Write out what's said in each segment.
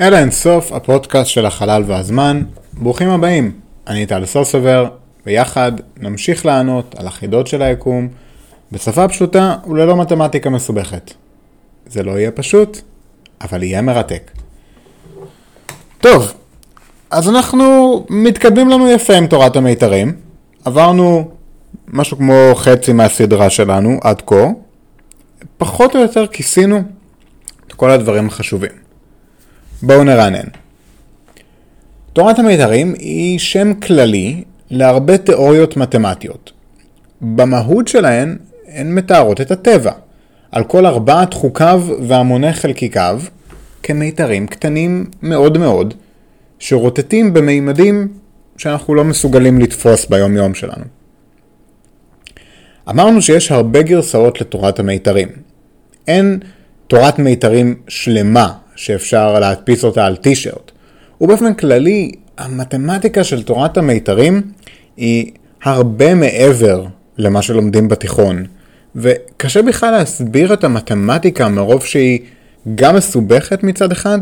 אלה אינסוף, הפודקאסט של החלל והזמן. ברוכים הבאים, אני טל סוסובר, ויחד נמשיך לענות על החידות של היקום בשפה פשוטה וללא מתמטיקה מסובכת. זה לא יהיה פשוט, אבל יהיה מרתק. טוב, אז אנחנו מתקדמים לנו יפה עם תורת המיתרים. עברנו משהו כמו חצי מהסדרה שלנו עד כה. פחות או יותר כיסינו את כל הדברים החשובים. בואו נרענן. תורת המיתרים היא שם כללי להרבה תיאוריות מתמטיות. במהות שלהן הן מתארות את הטבע, על כל ארבעת חוקיו והמוני חלקיקיו, כמיתרים קטנים מאוד מאוד, שרוטטים במימדים שאנחנו לא מסוגלים לתפוס ביום יום שלנו. אמרנו שיש הרבה גרסאות לתורת המיתרים. אין תורת מיתרים שלמה שאפשר להדפיס אותה על טישרט. ובאופן כללי, המתמטיקה של תורת המיתרים היא הרבה מעבר למה שלומדים בתיכון. וקשה בכלל להסביר את המתמטיקה מרוב שהיא גם מסובכת מצד אחד,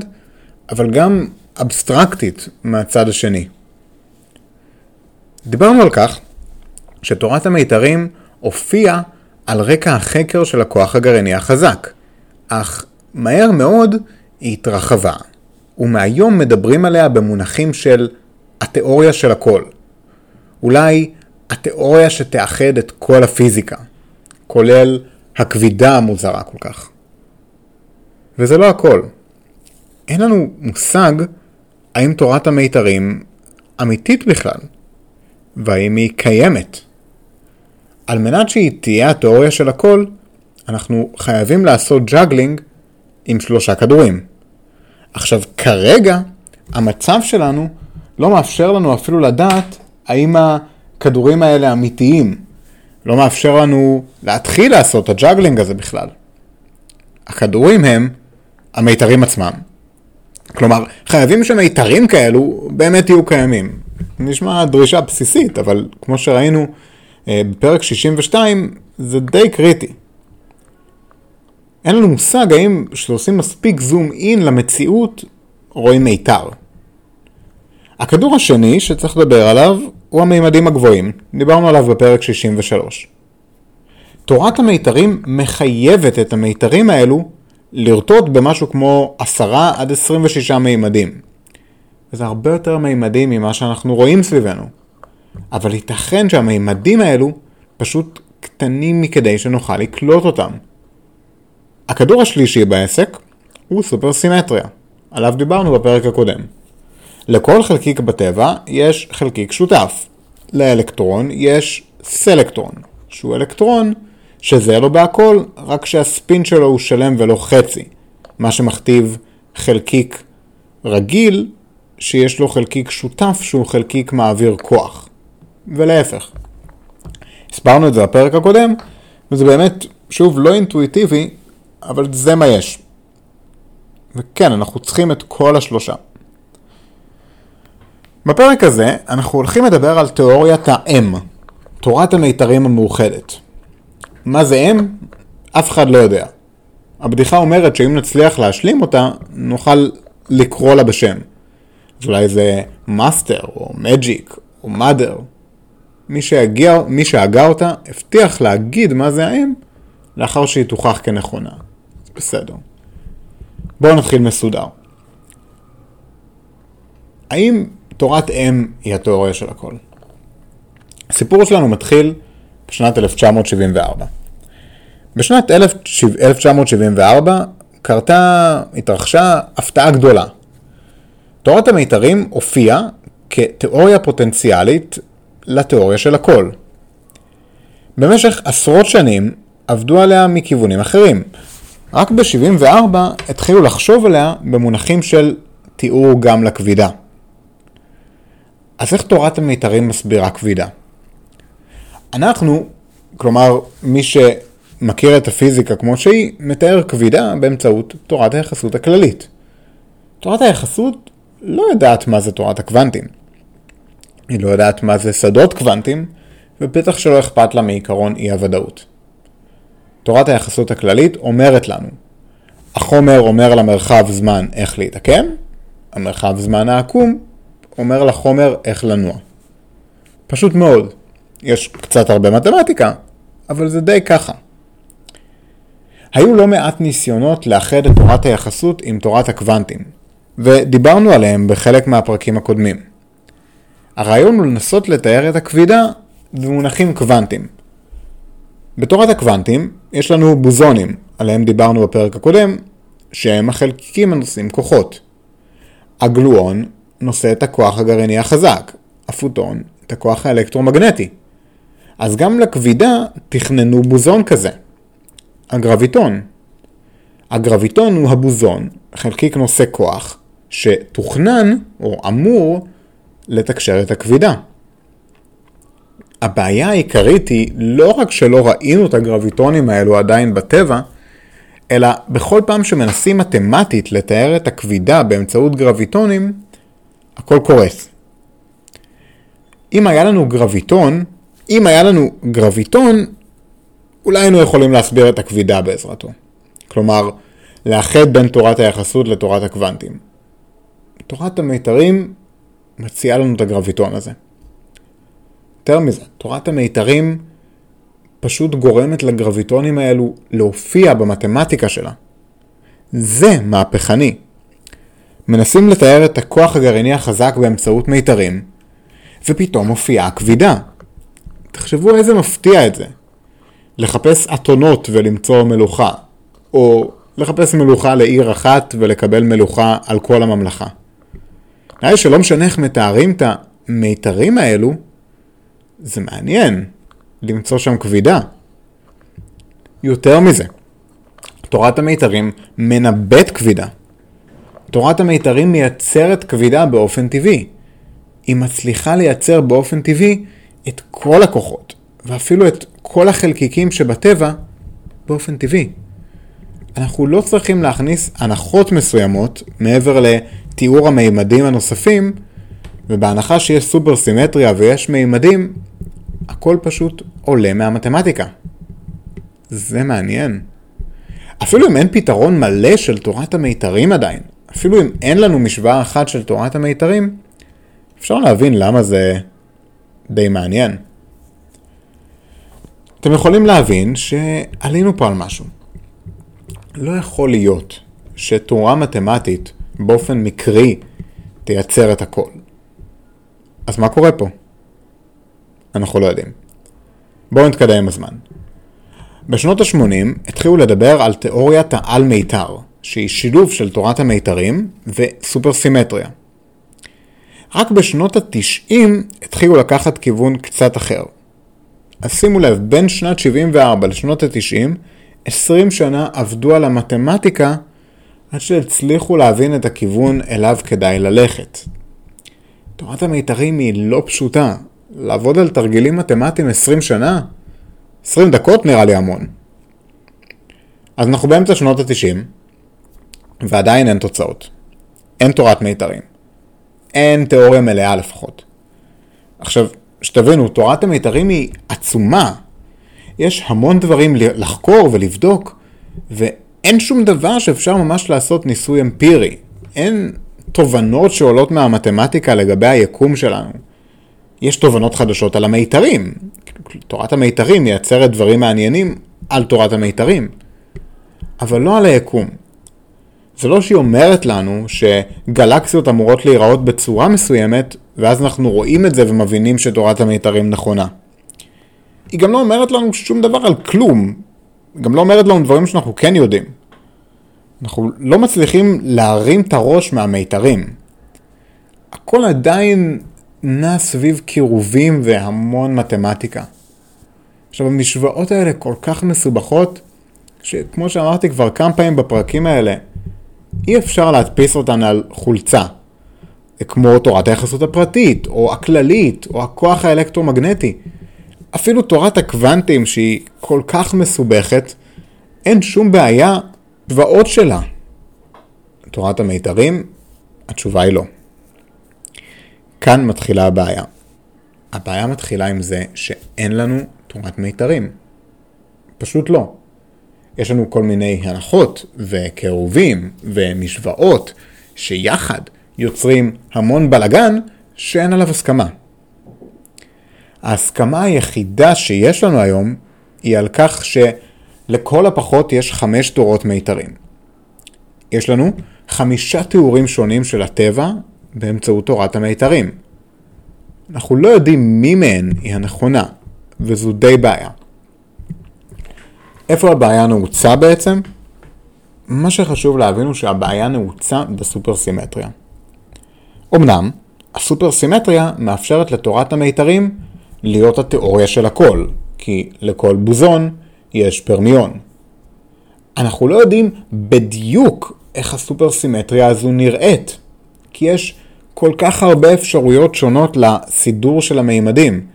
אבל גם אבסטרקטית מהצד השני. דיברנו על כך שתורת המיתרים הופיעה על רקע החקר של הכוח הגרעיני החזק, אך מהר מאוד היא התרחבה, ומהיום מדברים עליה במונחים של התיאוריה של הכל. אולי התיאוריה שתאחד את כל הפיזיקה, כולל הכבידה המוזרה כל כך. וזה לא הכל. אין לנו מושג האם תורת המיתרים אמיתית בכלל, והאם היא קיימת. על מנת שהיא תהיה התיאוריה של הכל, אנחנו חייבים לעשות juggling עם שלושה כדורים. עכשיו, כרגע, המצב שלנו לא מאפשר לנו אפילו לדעת האם הכדורים האלה אמיתיים. לא מאפשר לנו להתחיל לעשות את ה juggling הזה בכלל. הכדורים הם המיתרים עצמם. כלומר, חייבים שמיתרים כאלו באמת יהיו קיימים. נשמע דרישה בסיסית, אבל כמו שראינו אה, בפרק 62, זה די קריטי. אין לנו מושג האם כשעושים מספיק זום אין למציאות, רואים מיתר. הכדור השני שצריך לדבר עליו הוא המימדים הגבוהים, דיברנו עליו בפרק 63. תורת המיתרים מחייבת את המיתרים האלו לרטוט במשהו כמו 10 עד 26 מימדים. וזה הרבה יותר מימדים ממה שאנחנו רואים סביבנו. אבל ייתכן שהמימדים האלו פשוט קטנים מכדי שנוכל לקלוט אותם. הכדור השלישי בעסק הוא סופרסימטריה, עליו דיברנו בפרק הקודם. לכל חלקיק בטבע יש חלקיק שותף. לאלקטרון יש סלקטרון, שהוא אלקטרון שזה לו בהכל, רק שהספין שלו הוא שלם ולא חצי, מה שמכתיב חלקיק רגיל שיש לו חלקיק שותף שהוא חלקיק מעביר כוח, ולהפך. הסברנו את זה בפרק הקודם, וזה באמת, שוב, לא אינטואיטיבי, אבל זה מה יש. וכן, אנחנו צריכים את כל השלושה. בפרק הזה אנחנו הולכים לדבר על תיאוריית ה-M, תורת המיתרים המאוחדת. מה זה M? אף אחד לא יודע. הבדיחה אומרת שאם נצליח להשלים אותה, נוכל לקרוא לה בשם. אז אולי זה master, או magic, או mother. מי, שהגיע, מי שהגה אותה הבטיח להגיד מה זה האם לאחר שהיא תוכח כנכונה. בסדר. בואו נתחיל מסודר. האם תורת אם היא התיאוריה של הכל? הסיפור שלנו מתחיל בשנת 1974. בשנת 1974 קרתה, התרחשה הפתעה גדולה. תורת המיתרים הופיעה כתיאוריה פוטנציאלית לתיאוריה של הכל. במשך עשרות שנים עבדו עליה מכיוונים אחרים. רק ב-74 התחילו לחשוב עליה במונחים של תיאור גם לכבידה. אז איך תורת המיתרים מסבירה כבידה? אנחנו, כלומר מי שמכיר את הפיזיקה כמו שהיא, מתאר כבידה באמצעות תורת היחסות הכללית. תורת היחסות לא יודעת מה זה תורת הקוונטים. היא לא יודעת מה זה שדות קוונטים, ובטח שלא אכפת לה מעיקרון אי הוודאות. תורת היחסות הכללית אומרת לנו, החומר אומר למרחב זמן איך להתעקם, המרחב זמן העקום אומר לחומר איך לנוע. פשוט מאוד. יש קצת הרבה מתמטיקה, אבל זה די ככה. היו לא מעט ניסיונות לאחד את תורת היחסות עם תורת הקוונטים, ודיברנו עליהם בחלק מהפרקים הקודמים. הרעיון הוא לנסות לתאר את הכבידה במונחים קוונטיים. בתורת הקוונטים יש לנו בוזונים, עליהם דיברנו בפרק הקודם, שהם החלקיקים הנושאים כוחות. הגלואון נושא את הכוח הגרעיני החזק, הפוטון את הכוח האלקטרומגנטי. אז גם לכבידה תכננו בוזון כזה. הגרביטון. הגרביטון הוא הבוזון, חלקיק נושא כוח, שתוכנן או אמור לתקשר את הכבידה. הבעיה העיקרית היא לא רק שלא ראינו את הגרביטונים האלו עדיין בטבע, אלא בכל פעם שמנסים מתמטית לתאר את הכבידה באמצעות גרביטונים, הכל קורס. אם היה לנו גרביטון, אם היה לנו גרביטון, אולי היינו יכולים להסביר את הכבידה בעזרתו. כלומר, לאחד בין תורת היחסות לתורת הקוונטים. תורת המיתרים מציעה לנו את הגרביטון הזה. יותר מזה, תורת המיתרים פשוט גורמת לגרביטונים האלו להופיע במתמטיקה שלה. זה מהפכני. מנסים לתאר את הכוח הגרעיני החזק באמצעות מיתרים, ופתאום מופיעה הכבידה. תחשבו איזה מפתיע את זה. לחפש אתונות ולמצוא מלוכה, או לחפש מלוכה לעיר אחת ולקבל מלוכה על כל הממלכה. נראה שלא משנה איך מתארים את המיתרים האלו, זה מעניין למצוא שם כבידה. יותר מזה, תורת המיתרים מנבאת כבידה. תורת המיתרים מייצרת כבידה באופן טבעי. היא מצליחה לייצר באופן טבעי את כל הכוחות, ואפילו את כל החלקיקים שבטבע באופן טבעי. אנחנו לא צריכים להכניס הנחות מסוימות מעבר לתיאור המימדים הנוספים, ובהנחה שיש סופר סימטריה ויש מימדים, הכל פשוט עולה מהמתמטיקה. זה מעניין. אפילו אם אין פתרון מלא של תורת המיתרים עדיין, אפילו אם אין לנו משוואה אחת של תורת המיתרים, אפשר להבין למה זה די מעניין. אתם יכולים להבין שעלינו פה על משהו. לא יכול להיות שתורה מתמטית באופן מקרי תייצר את הכל. אז מה קורה פה? אנחנו לא יודעים. בואו נתקדם עם הזמן. בשנות ה-80 התחילו לדבר על תיאוריית העל-מיתר, שהיא שילוב של תורת המיתרים וסופרסימטריה. רק בשנות ה-90 התחילו לקחת כיוון קצת אחר. אז שימו לב, בין שנת 74 לשנות ה-90, 20 שנה עבדו על המתמטיקה עד שהצליחו להבין את הכיוון אליו כדאי ללכת. תורת המיתרים היא לא פשוטה. לעבוד על תרגילים מתמטיים 20 שנה? 20 דקות נראה לי המון. אז אנחנו באמצע שנות ה-90, ועדיין אין תוצאות. אין תורת מיתרים. אין תיאוריה מלאה לפחות. עכשיו, שתבינו, תורת המיתרים היא עצומה. יש המון דברים לחקור ולבדוק, ואין שום דבר שאפשר ממש לעשות ניסוי אמפירי. אין תובנות שעולות מהמתמטיקה לגבי היקום שלנו. יש תובנות חדשות על המיתרים. תורת המיתרים מייצרת דברים מעניינים על תורת המיתרים, אבל לא על היקום. זה לא שהיא אומרת לנו שגלקסיות אמורות להיראות בצורה מסוימת, ואז אנחנו רואים את זה ומבינים שתורת המיתרים נכונה. היא גם לא אומרת לנו שום דבר על כלום. גם לא אומרת לנו דברים שאנחנו כן יודעים. אנחנו לא מצליחים להרים את הראש מהמיתרים. הכל עדיין נע סביב קירובים והמון מתמטיקה. עכשיו, המשוואות האלה כל כך מסובכות, שכמו שאמרתי כבר כמה פעמים בפרקים האלה, אי אפשר להדפיס אותן על חולצה. כמו תורת היחסות הפרטית, או הכללית, או הכוח האלקטרומגנטי. אפילו תורת הקוונטים, שהיא כל כך מסובכת, אין שום בעיה בצבאות שלה. תורת המיתרים, התשובה היא לא. כאן מתחילה הבעיה. הבעיה מתחילה עם זה שאין לנו תורת מיתרים. פשוט לא. יש לנו כל מיני הנחות וקירובים ומשוואות שיחד יוצרים המון בלגן שאין עליו הסכמה. ההסכמה היחידה שיש לנו היום היא על כך שלכל הפחות יש חמש תורות מיתרים. יש לנו חמישה תיאורים שונים של הטבע באמצעות תורת המיתרים. אנחנו לא יודעים מי מהן היא הנכונה, וזו די בעיה. איפה הבעיה נעוצה בעצם? מה שחשוב להבין הוא שהבעיה נעוצה בסופרסימטריה. אמנם, הסופרסימטריה מאפשרת לתורת המיתרים להיות התיאוריה של הכל, כי לכל בוזון יש פרמיון. אנחנו לא יודעים בדיוק איך הסופרסימטריה הזו נראית, כי יש כל כך הרבה אפשרויות שונות לסידור של המימדים,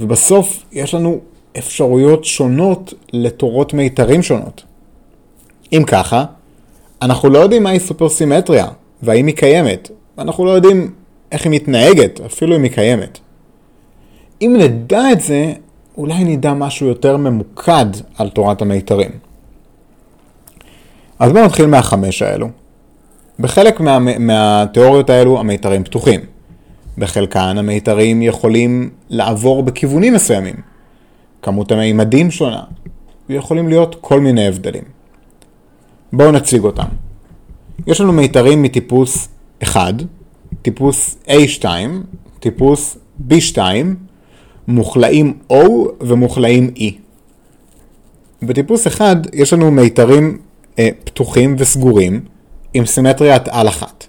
ובסוף יש לנו אפשרויות שונות לתורות מיתרים שונות. אם ככה, אנחנו לא יודעים מהי סופרסימטריה, והאם היא קיימת, ואנחנו לא יודעים איך היא מתנהגת, אפילו אם היא קיימת. אם נדע את זה, אולי נדע משהו יותר ממוקד על תורת המיתרים. אז בואו נתחיל מהחמש האלו. בחלק מה, מהתיאוריות האלו המיתרים פתוחים. בחלקן המיתרים יכולים לעבור בכיוונים מסוימים. כמות המימדים שונה, ויכולים להיות כל מיני הבדלים. בואו נציג אותם. יש לנו מיתרים מטיפוס 1, טיפוס A2, טיפוס B2, מוכלאים O ומוכלאים E. בטיפוס 1 יש לנו מיתרים אה, פתוחים וסגורים עם סימטריית על אחת.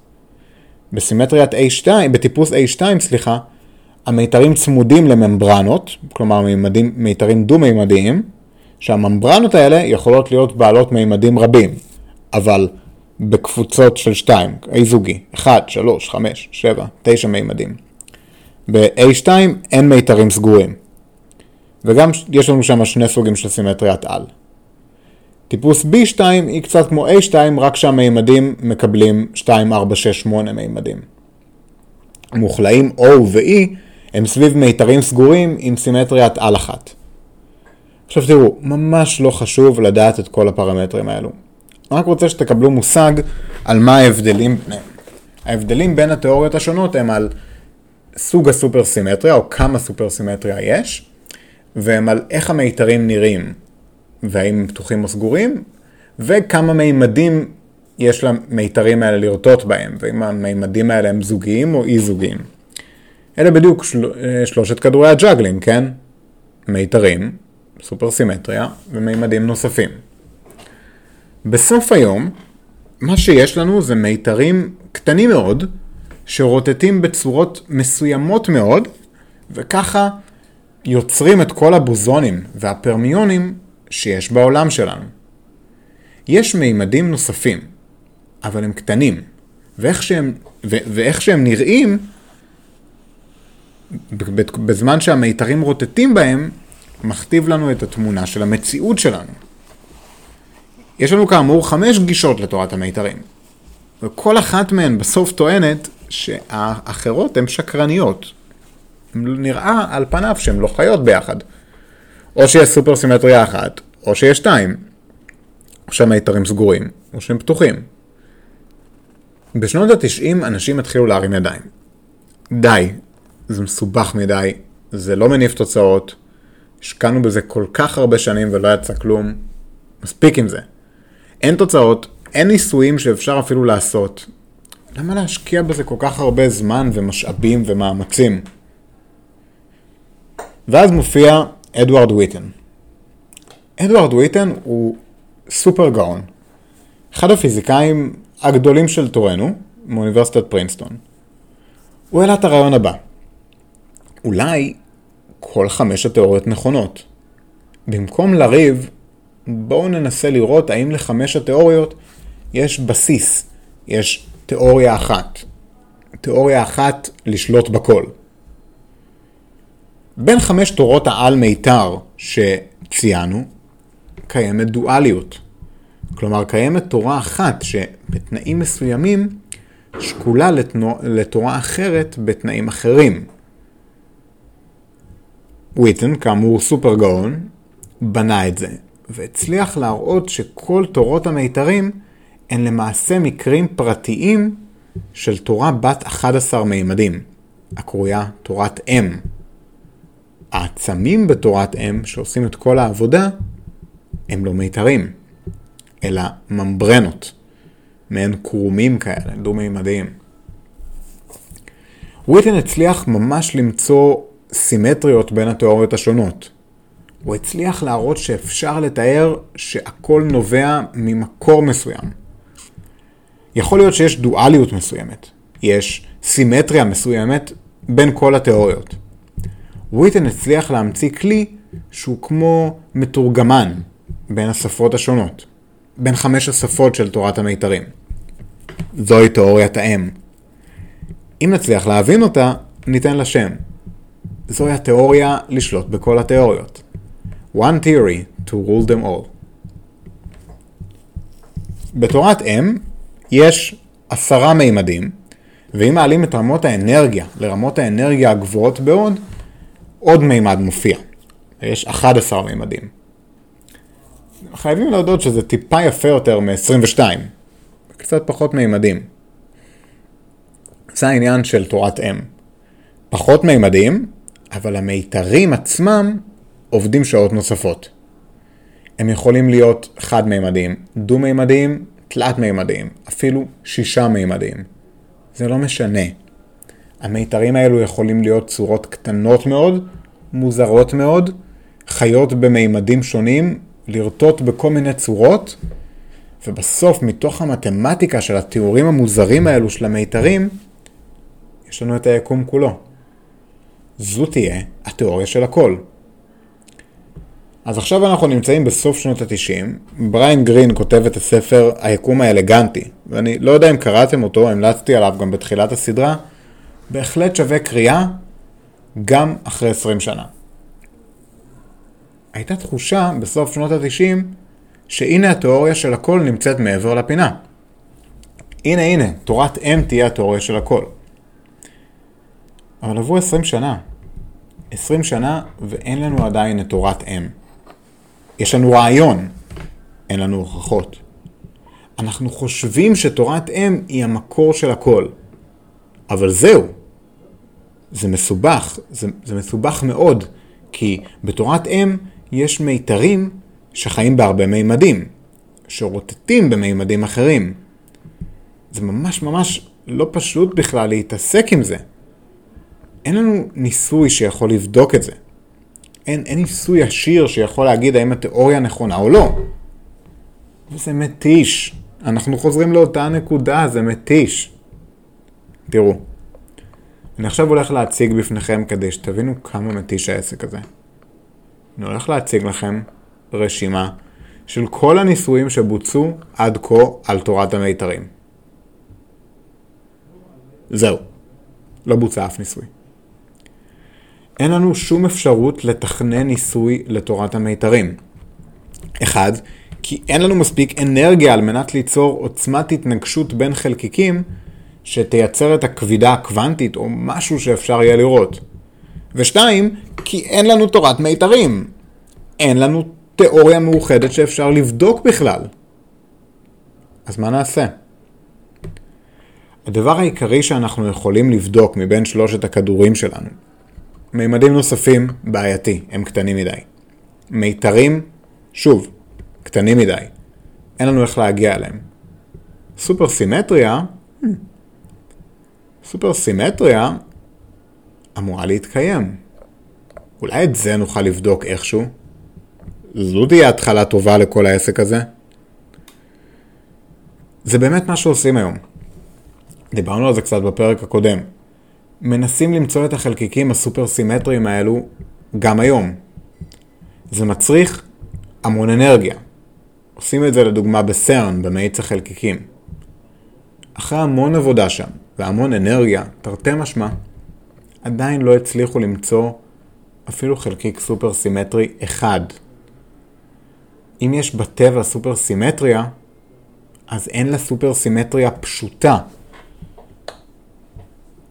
בסימטריית A2, בטיפוס A2, סליחה, המיתרים צמודים לממברנות, כלומר מימדים, מיתרים דו-מימדיים, שהממברנות האלה יכולות להיות בעלות מימדים רבים, אבל בקבוצות של 2, A זוגי, 1, 3, 5, 7, 9 מימדים. ב-A2 אין מיתרים סגורים. וגם יש לנו שם שני סוגים של סימטריית על. טיפוס B2 היא קצת כמו A2, רק שהמימדים מקבלים 2, 4, 6, 8 מימדים. מוכלאים O ו-E הם סביב מיתרים סגורים עם סימטריית על אחת. עכשיו תראו, ממש לא חשוב לדעת את כל הפרמטרים האלו. אני רק רוצה שתקבלו מושג על מה ההבדלים ביניהם. ההבדלים בין התיאוריות השונות הם על סוג הסופרסימטריה, או כמה סופרסימטריה יש, והם על איך המיתרים נראים, והאם הם פתוחים או סגורים, וכמה מימדים יש למיתרים האלה לרטוט בהם, ואם המימדים האלה הם זוגיים או אי זוגיים. אלה בדיוק של... שלושת כדורי ה juggling, כן? מיתרים, סופרסימטריה ומימדים נוספים. בסוף היום, מה שיש לנו זה מיתרים קטנים מאוד, שרוטטים בצורות מסוימות מאוד, וככה יוצרים את כל הבוזונים והפרמיונים שיש בעולם שלנו. יש מימדים נוספים, אבל הם קטנים, ואיך שהם, ו- ואיך שהם נראים, בזמן שהמיתרים רוטטים בהם, מכתיב לנו את התמונה של המציאות שלנו. יש לנו כאמור חמש גישות לתורת המיתרים, וכל אחת מהן בסוף טוענת שהאחרות הן שקרניות. נראה על פניו שהן לא חיות ביחד. או שיש סופר סימטריה אחת, או שיש שתיים. או שהמיתרים סגורים, או שהם פתוחים. בשנות ה-90 אנשים התחילו להרים ידיים. די, זה מסובך מדי, זה לא מניב תוצאות, השקענו בזה כל כך הרבה שנים ולא יצא כלום, מספיק עם זה. אין תוצאות, אין ניסויים שאפשר אפילו לעשות. למה להשקיע בזה כל כך הרבה זמן ומשאבים ומאמצים? ואז מופיע אדוארד וויטן. אדוארד וויטן הוא סופר גאון. אחד הפיזיקאים הגדולים של תורנו, מאוניברסיטת פרינסטון. הוא העלה את הרעיון הבא. אולי כל חמש התיאוריות נכונות. במקום לריב, בואו ננסה לראות האם לחמש התיאוריות יש בסיס, יש תיאוריה אחת. תיאוריה אחת לשלוט בכל. בין חמש תורות העל מיתר שציינו, קיימת דואליות. כלומר, קיימת תורה אחת שבתנאים מסוימים שקולה לתורה אחרת בתנאים אחרים. וויטן, כאמור סופר גאון, בנה את זה, והצליח להראות שכל תורות המיתרים הן למעשה מקרים פרטיים של תורה בת 11 מימדים, הקרויה תורת אם. העצמים בתורת אם, שעושים את כל העבודה, הם לא מיתרים, אלא ממברנות, מעין קרומים כאלה, דו-מימדיים. וויטן הצליח ממש למצוא סימטריות בין התיאוריות השונות. הוא הצליח להראות שאפשר לתאר שהכל נובע ממקור מסוים. יכול להיות שיש דואליות מסוימת, יש סימטריה מסוימת בין כל התיאוריות. וויטן הצליח להמציא כלי שהוא כמו מתורגמן בין השפות השונות, בין חמש השפות של תורת המיתרים. זוהי תיאוריית האם. אם נצליח להבין אותה, ניתן לה שם. זוהי התיאוריה לשלוט בכל התיאוריות. One theory to rule them all. בתורת אם יש עשרה מימדים, ואם מעלים את רמות האנרגיה לרמות האנרגיה הגבוהות בעוד, עוד מימד מופיע. יש 11 מימדים. חייבים להודות שזה טיפה יפה יותר מ-22. קצת פחות מימדים. זה העניין של תורת אם. פחות מימדים, אבל המיתרים עצמם עובדים שעות נוספות. הם יכולים להיות חד-מימדיים, דו-מימדיים, תלת-מימדיים, אפילו שישה-מימדיים. זה לא משנה. המיתרים האלו יכולים להיות צורות קטנות מאוד, מוזרות מאוד, חיות במימדים שונים, לרטוט בכל מיני צורות, ובסוף, מתוך המתמטיקה של התיאורים המוזרים האלו של המיתרים, יש לנו את היקום כולו. זו תהיה התיאוריה של הכל. אז עכשיו אנחנו נמצאים בסוף שנות ה-90, בריין גרין כותב את הספר היקום האלגנטי, ואני לא יודע אם קראתם אותו, המלצתי עליו גם בתחילת הסדרה, בהחלט שווה קריאה גם אחרי 20 שנה. הייתה תחושה בסוף שנות ה-90 שהנה התיאוריה של הכל נמצאת מעבר לפינה. הנה הנה, תורת אם תהיה התיאוריה של הכל. אבל עברו 20 שנה. 20 שנה ואין לנו עדיין את תורת אם. יש לנו רעיון, אין לנו הוכחות. אנחנו חושבים שתורת אם היא המקור של הכל. אבל זהו. זה מסובך, זה, זה מסובך מאוד, כי בתורת אם יש מיתרים שחיים בהרבה מימדים, שרוטטים במימדים אחרים. זה ממש ממש לא פשוט בכלל להתעסק עם זה. אין לנו ניסוי שיכול לבדוק את זה. אין, אין ניסוי ישיר שיכול להגיד האם התיאוריה נכונה או לא. וזה מתיש. אנחנו חוזרים לאותה נקודה, זה מתיש. תראו, אני עכשיו הולך להציג בפניכם כדי שתבינו כמה מתיש העסק הזה. אני הולך להציג לכם רשימה של כל הניסויים שבוצעו עד כה על תורת המיתרים. זהו, לא בוצע אף ניסוי. אין לנו שום אפשרות לתכנן ניסוי לתורת המיתרים. אחד, כי אין לנו מספיק אנרגיה על מנת ליצור עוצמת התנגשות בין חלקיקים שתייצר את הכבידה הקוונטית או משהו שאפשר יהיה לראות. ושתיים, כי אין לנו תורת מיתרים. אין לנו תיאוריה מאוחדת שאפשר לבדוק בכלל. אז מה נעשה? הדבר העיקרי שאנחנו יכולים לבדוק מבין שלושת הכדורים שלנו מימדים נוספים, בעייתי, הם קטנים מדי. מיתרים, שוב, קטנים מדי. אין לנו איך להגיע אליהם. סופר סימטריה, סופר סימטריה אמורה להתקיים. אולי את זה נוכל לבדוק איכשהו? זו תהיה התחלה טובה לכל העסק הזה. זה באמת מה שעושים היום. דיברנו על זה קצת בפרק הקודם. מנסים למצוא את החלקיקים הסופר סימטריים האלו גם היום. זה מצריך המון אנרגיה. עושים את זה לדוגמה בסרן, במאיץ החלקיקים. אחרי המון עבודה שם והמון אנרגיה, תרתי משמע, עדיין לא הצליחו למצוא אפילו חלקיק סופר סימטרי אחד. אם יש בטבע סופר סימטריה, אז אין לה סופר סימטריה פשוטה.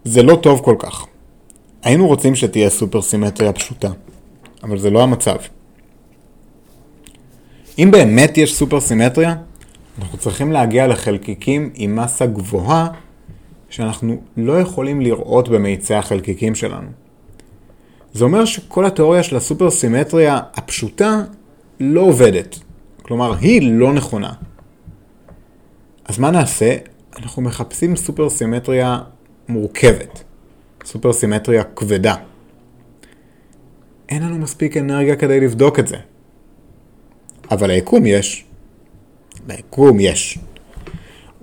זה לא טוב כל כך. היינו רוצים שתהיה סופר סימטריה פשוטה, אבל זה לא המצב. אם באמת יש סופר סימטריה, אנחנו צריכים להגיע לחלקיקים עם מסה גבוהה שאנחנו לא יכולים לראות במאיצי החלקיקים שלנו. זה אומר שכל התיאוריה של הסופרסימטריה הפשוטה לא עובדת. כלומר, היא לא נכונה. אז מה נעשה? אנחנו מחפשים סופרסימטריה מורכבת. סופרסימטריה כבדה. אין לנו מספיק אנרגיה כדי לבדוק את זה. אבל ליקום יש. ליקום יש.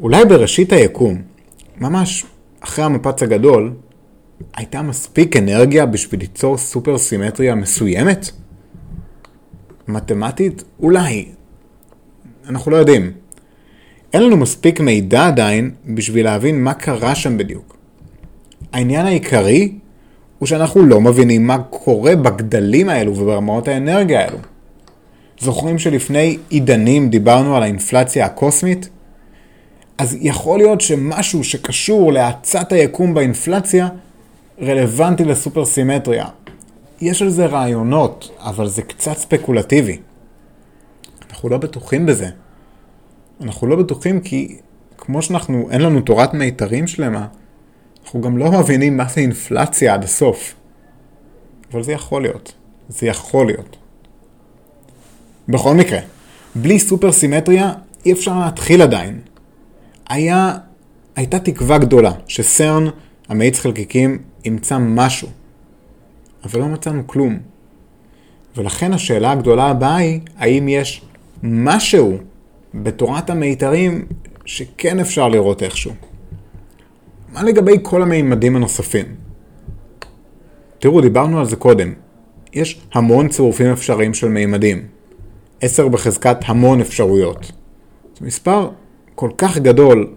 אולי בראשית היקום, ממש אחרי המפץ הגדול, הייתה מספיק אנרגיה בשביל ליצור סופר סימטריה מסוימת? מתמטית? אולי. אנחנו לא יודעים. אין לנו מספיק מידע עדיין בשביל להבין מה קרה שם בדיוק. העניין העיקרי הוא שאנחנו לא מבינים מה קורה בגדלים האלו וברמות האנרגיה האלו. זוכרים שלפני עידנים דיברנו על האינפלציה הקוסמית? אז יכול להיות שמשהו שקשור להאצת היקום באינפלציה רלוונטי לסופר סימטריה. יש על זה רעיונות, אבל זה קצת ספקולטיבי. אנחנו לא בטוחים בזה. אנחנו לא בטוחים כי כמו שאנחנו, אין לנו תורת מיתרים שלמה, אנחנו גם לא מבינים מה זה אינפלציה עד הסוף. אבל זה יכול להיות. זה יכול להיות. בכל מקרה, בלי סופר סימטריה אי אפשר להתחיל עדיין. היה, הייתה תקווה גדולה שסרן, המאיץ חלקיקים, ימצא משהו. אבל לא מצאנו כלום. ולכן השאלה הגדולה הבאה היא, האם יש משהו בתורת המיתרים שכן אפשר לראות איכשהו? מה לגבי כל המימדים הנוספים? תראו, דיברנו על זה קודם. יש המון צירופים אפשריים של מימדים. 10 בחזקת המון אפשרויות. זה מספר כל כך גדול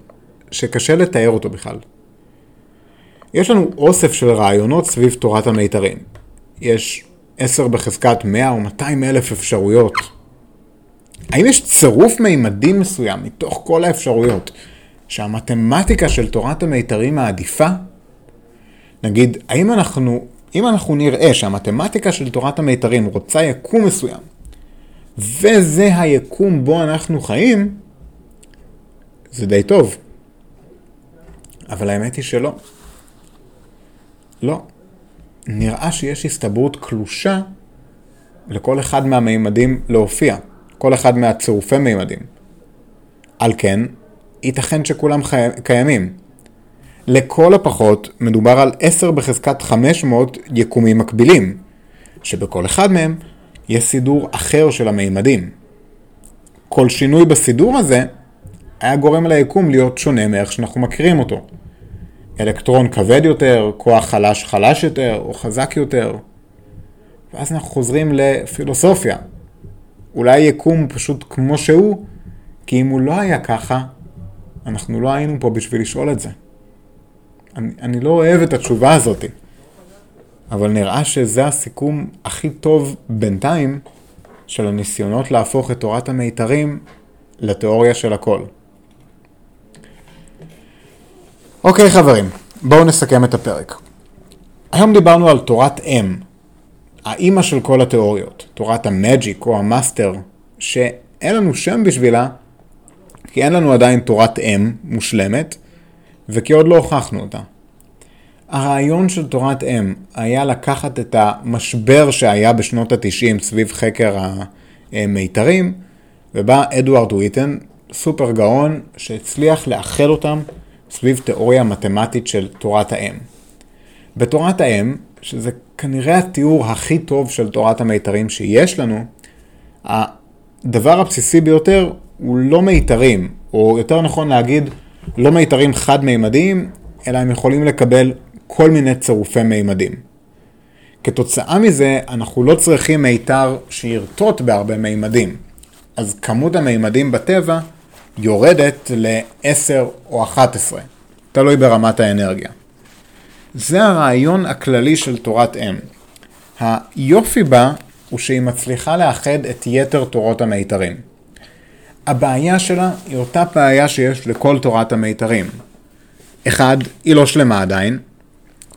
שקשה לתאר אותו בכלל. יש לנו אוסף של רעיונות סביב תורת המיתרים. יש 10 בחזקת 100 או 200 אלף אפשרויות. האם יש צירוף מימדים מסוים מתוך כל האפשרויות שהמתמטיקה של תורת המיתרים העדיפה? נגיד, האם אנחנו, אם אנחנו נראה שהמתמטיקה של תורת המיתרים רוצה יקום מסוים, וזה היקום בו אנחנו חיים, זה די טוב. אבל האמת היא שלא. לא. נראה שיש הסתברות קלושה לכל אחד מהמימדים להופיע, כל אחד מהצירופי מימדים. על כן, ייתכן שכולם חי... קיימים. לכל הפחות מדובר על 10 בחזקת 500 יקומים מקבילים, שבכל אחד מהם יש סידור אחר של המימדים. כל שינוי בסידור הזה היה גורם ליקום להיות שונה מאיך שאנחנו מכירים אותו. אלקטרון כבד יותר, כוח חלש חלש יותר או חזק יותר. ואז אנחנו חוזרים לפילוסופיה. אולי יקום פשוט כמו שהוא, כי אם הוא לא היה ככה, אנחנו לא היינו פה בשביל לשאול את זה. אני, אני לא אוהב את התשובה הזאת, אבל נראה שזה הסיכום הכי טוב בינתיים של הניסיונות להפוך את תורת המיתרים לתיאוריה של הכל. אוקיי חברים, בואו נסכם את הפרק. היום דיברנו על תורת אם, האימא של כל התיאוריות, תורת המג'יק או המאסטר, שאין לנו שם בשבילה, כי אין לנו עדיין תורת אם מושלמת, וכי עוד לא הוכחנו אותה. הרעיון של תורת אם היה לקחת את המשבר שהיה בשנות התשעים סביב חקר המיתרים, ובא אדוארד וויטן, סופר גאון, שהצליח לאחד אותם סביב תיאוריה מתמטית של תורת האם. בתורת האם, שזה כנראה התיאור הכי טוב של תורת המיתרים שיש לנו, הדבר הבסיסי ביותר הוא לא מיתרים, או יותר נכון להגיד, לא מיתרים חד-מימדיים, אלא הם יכולים לקבל כל מיני צירופי מימדים. כתוצאה מזה, אנחנו לא צריכים מיתר שירטוט בהרבה מימדים. אז כמות המימדים בטבע יורדת ל-10 או 11, תלוי ברמת האנרגיה. זה הרעיון הכללי של תורת אם. היופי בה הוא שהיא מצליחה לאחד את יתר תורות המיתרים. הבעיה שלה היא אותה בעיה שיש לכל תורת המיתרים. אחד, היא לא שלמה עדיין,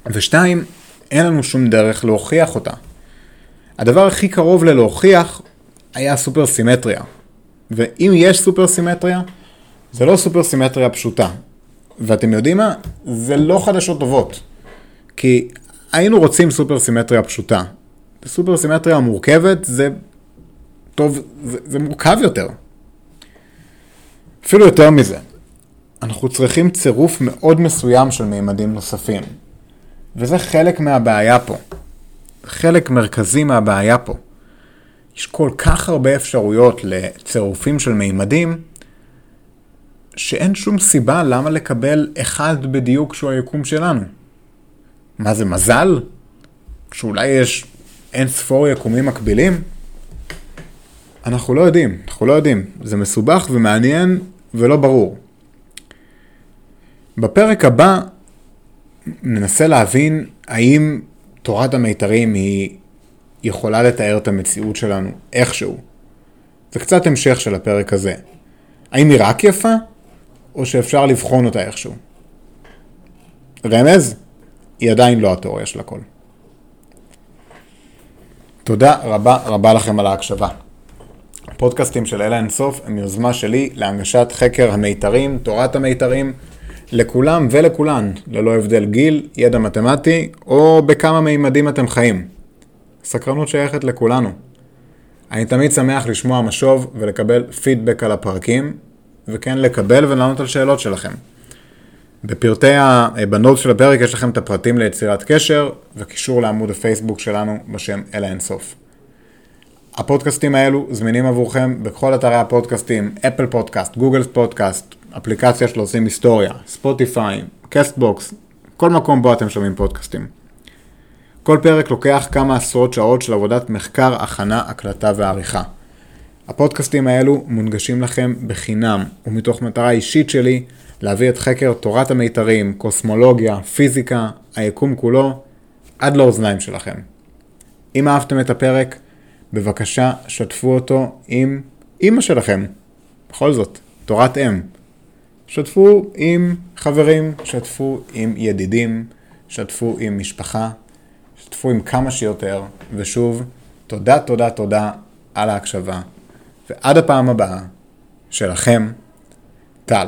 ושתיים, אין לנו שום דרך להוכיח אותה. הדבר הכי קרוב ללהוכיח היה סופר סימטריה. ואם יש סופר סימטריה, זה לא סופר סימטריה פשוטה. ואתם יודעים מה? זה לא חדשות טובות. כי היינו רוצים סופר סימטריה פשוטה. סופר סימטריה מורכבת זה טוב, זה, זה מורכב יותר. אפילו יותר מזה. אנחנו צריכים צירוף מאוד מסוים של מימדים נוספים. וזה חלק מהבעיה פה. חלק מרכזי מהבעיה פה. יש כל כך הרבה אפשרויות לצירופים של מימדים, שאין שום סיבה למה לקבל אחד בדיוק שהוא היקום שלנו. מה זה, מזל? שאולי יש אין ספור יקומים מקבילים? אנחנו לא יודעים, אנחנו לא יודעים. זה מסובך ומעניין ולא ברור. בפרק הבא ננסה להבין האם תורת המיתרים היא יכולה לתאר את המציאות שלנו איכשהו. זה קצת המשך של הפרק הזה. האם היא רק יפה, או שאפשר לבחון אותה איכשהו? רמז, היא עדיין לא התיאוריה של הכל. תודה רבה רבה לכם על ההקשבה. הפודקאסטים של אלה אינסוף הם יוזמה שלי להנגשת חקר המיתרים, תורת המיתרים, לכולם ולכולן, ללא הבדל גיל, ידע מתמטי, או בכמה מימדים אתם חיים. סקרנות שייכת לכולנו. אני תמיד שמח לשמוע משוב ולקבל פידבק על הפרקים, וכן לקבל ולענות על שאלות שלכם. בפרטי הבנות של הפרק יש לכם את הפרטים ליצירת קשר וקישור לעמוד הפייסבוק שלנו בשם אל האינסוף. הפודקאסטים האלו זמינים עבורכם בכל אתרי הפודקאסטים, Apple Podcast, Google Podcast, אפליקציה של עושים היסטוריה, Spotify, Castbox, כל מקום בו אתם שומעים פודקאסטים. כל פרק לוקח כמה עשרות שעות של עבודת מחקר, הכנה, הקלטה ועריכה. הפודקאסטים האלו מונגשים לכם בחינם, ומתוך מטרה אישית שלי להביא את חקר תורת המיתרים, קוסמולוגיה, פיזיקה, היקום כולו, עד לאוזניים שלכם. אם אהבתם את הפרק, בבקשה שתפו אותו עם אימא שלכם. בכל זאת, תורת אם. שתפו עם חברים, שתפו עם ידידים, שתפו עם משפחה, שתפו עם כמה שיותר, ושוב, תודה, תודה, תודה על ההקשבה, ועד הפעם הבאה, שלכם, טל.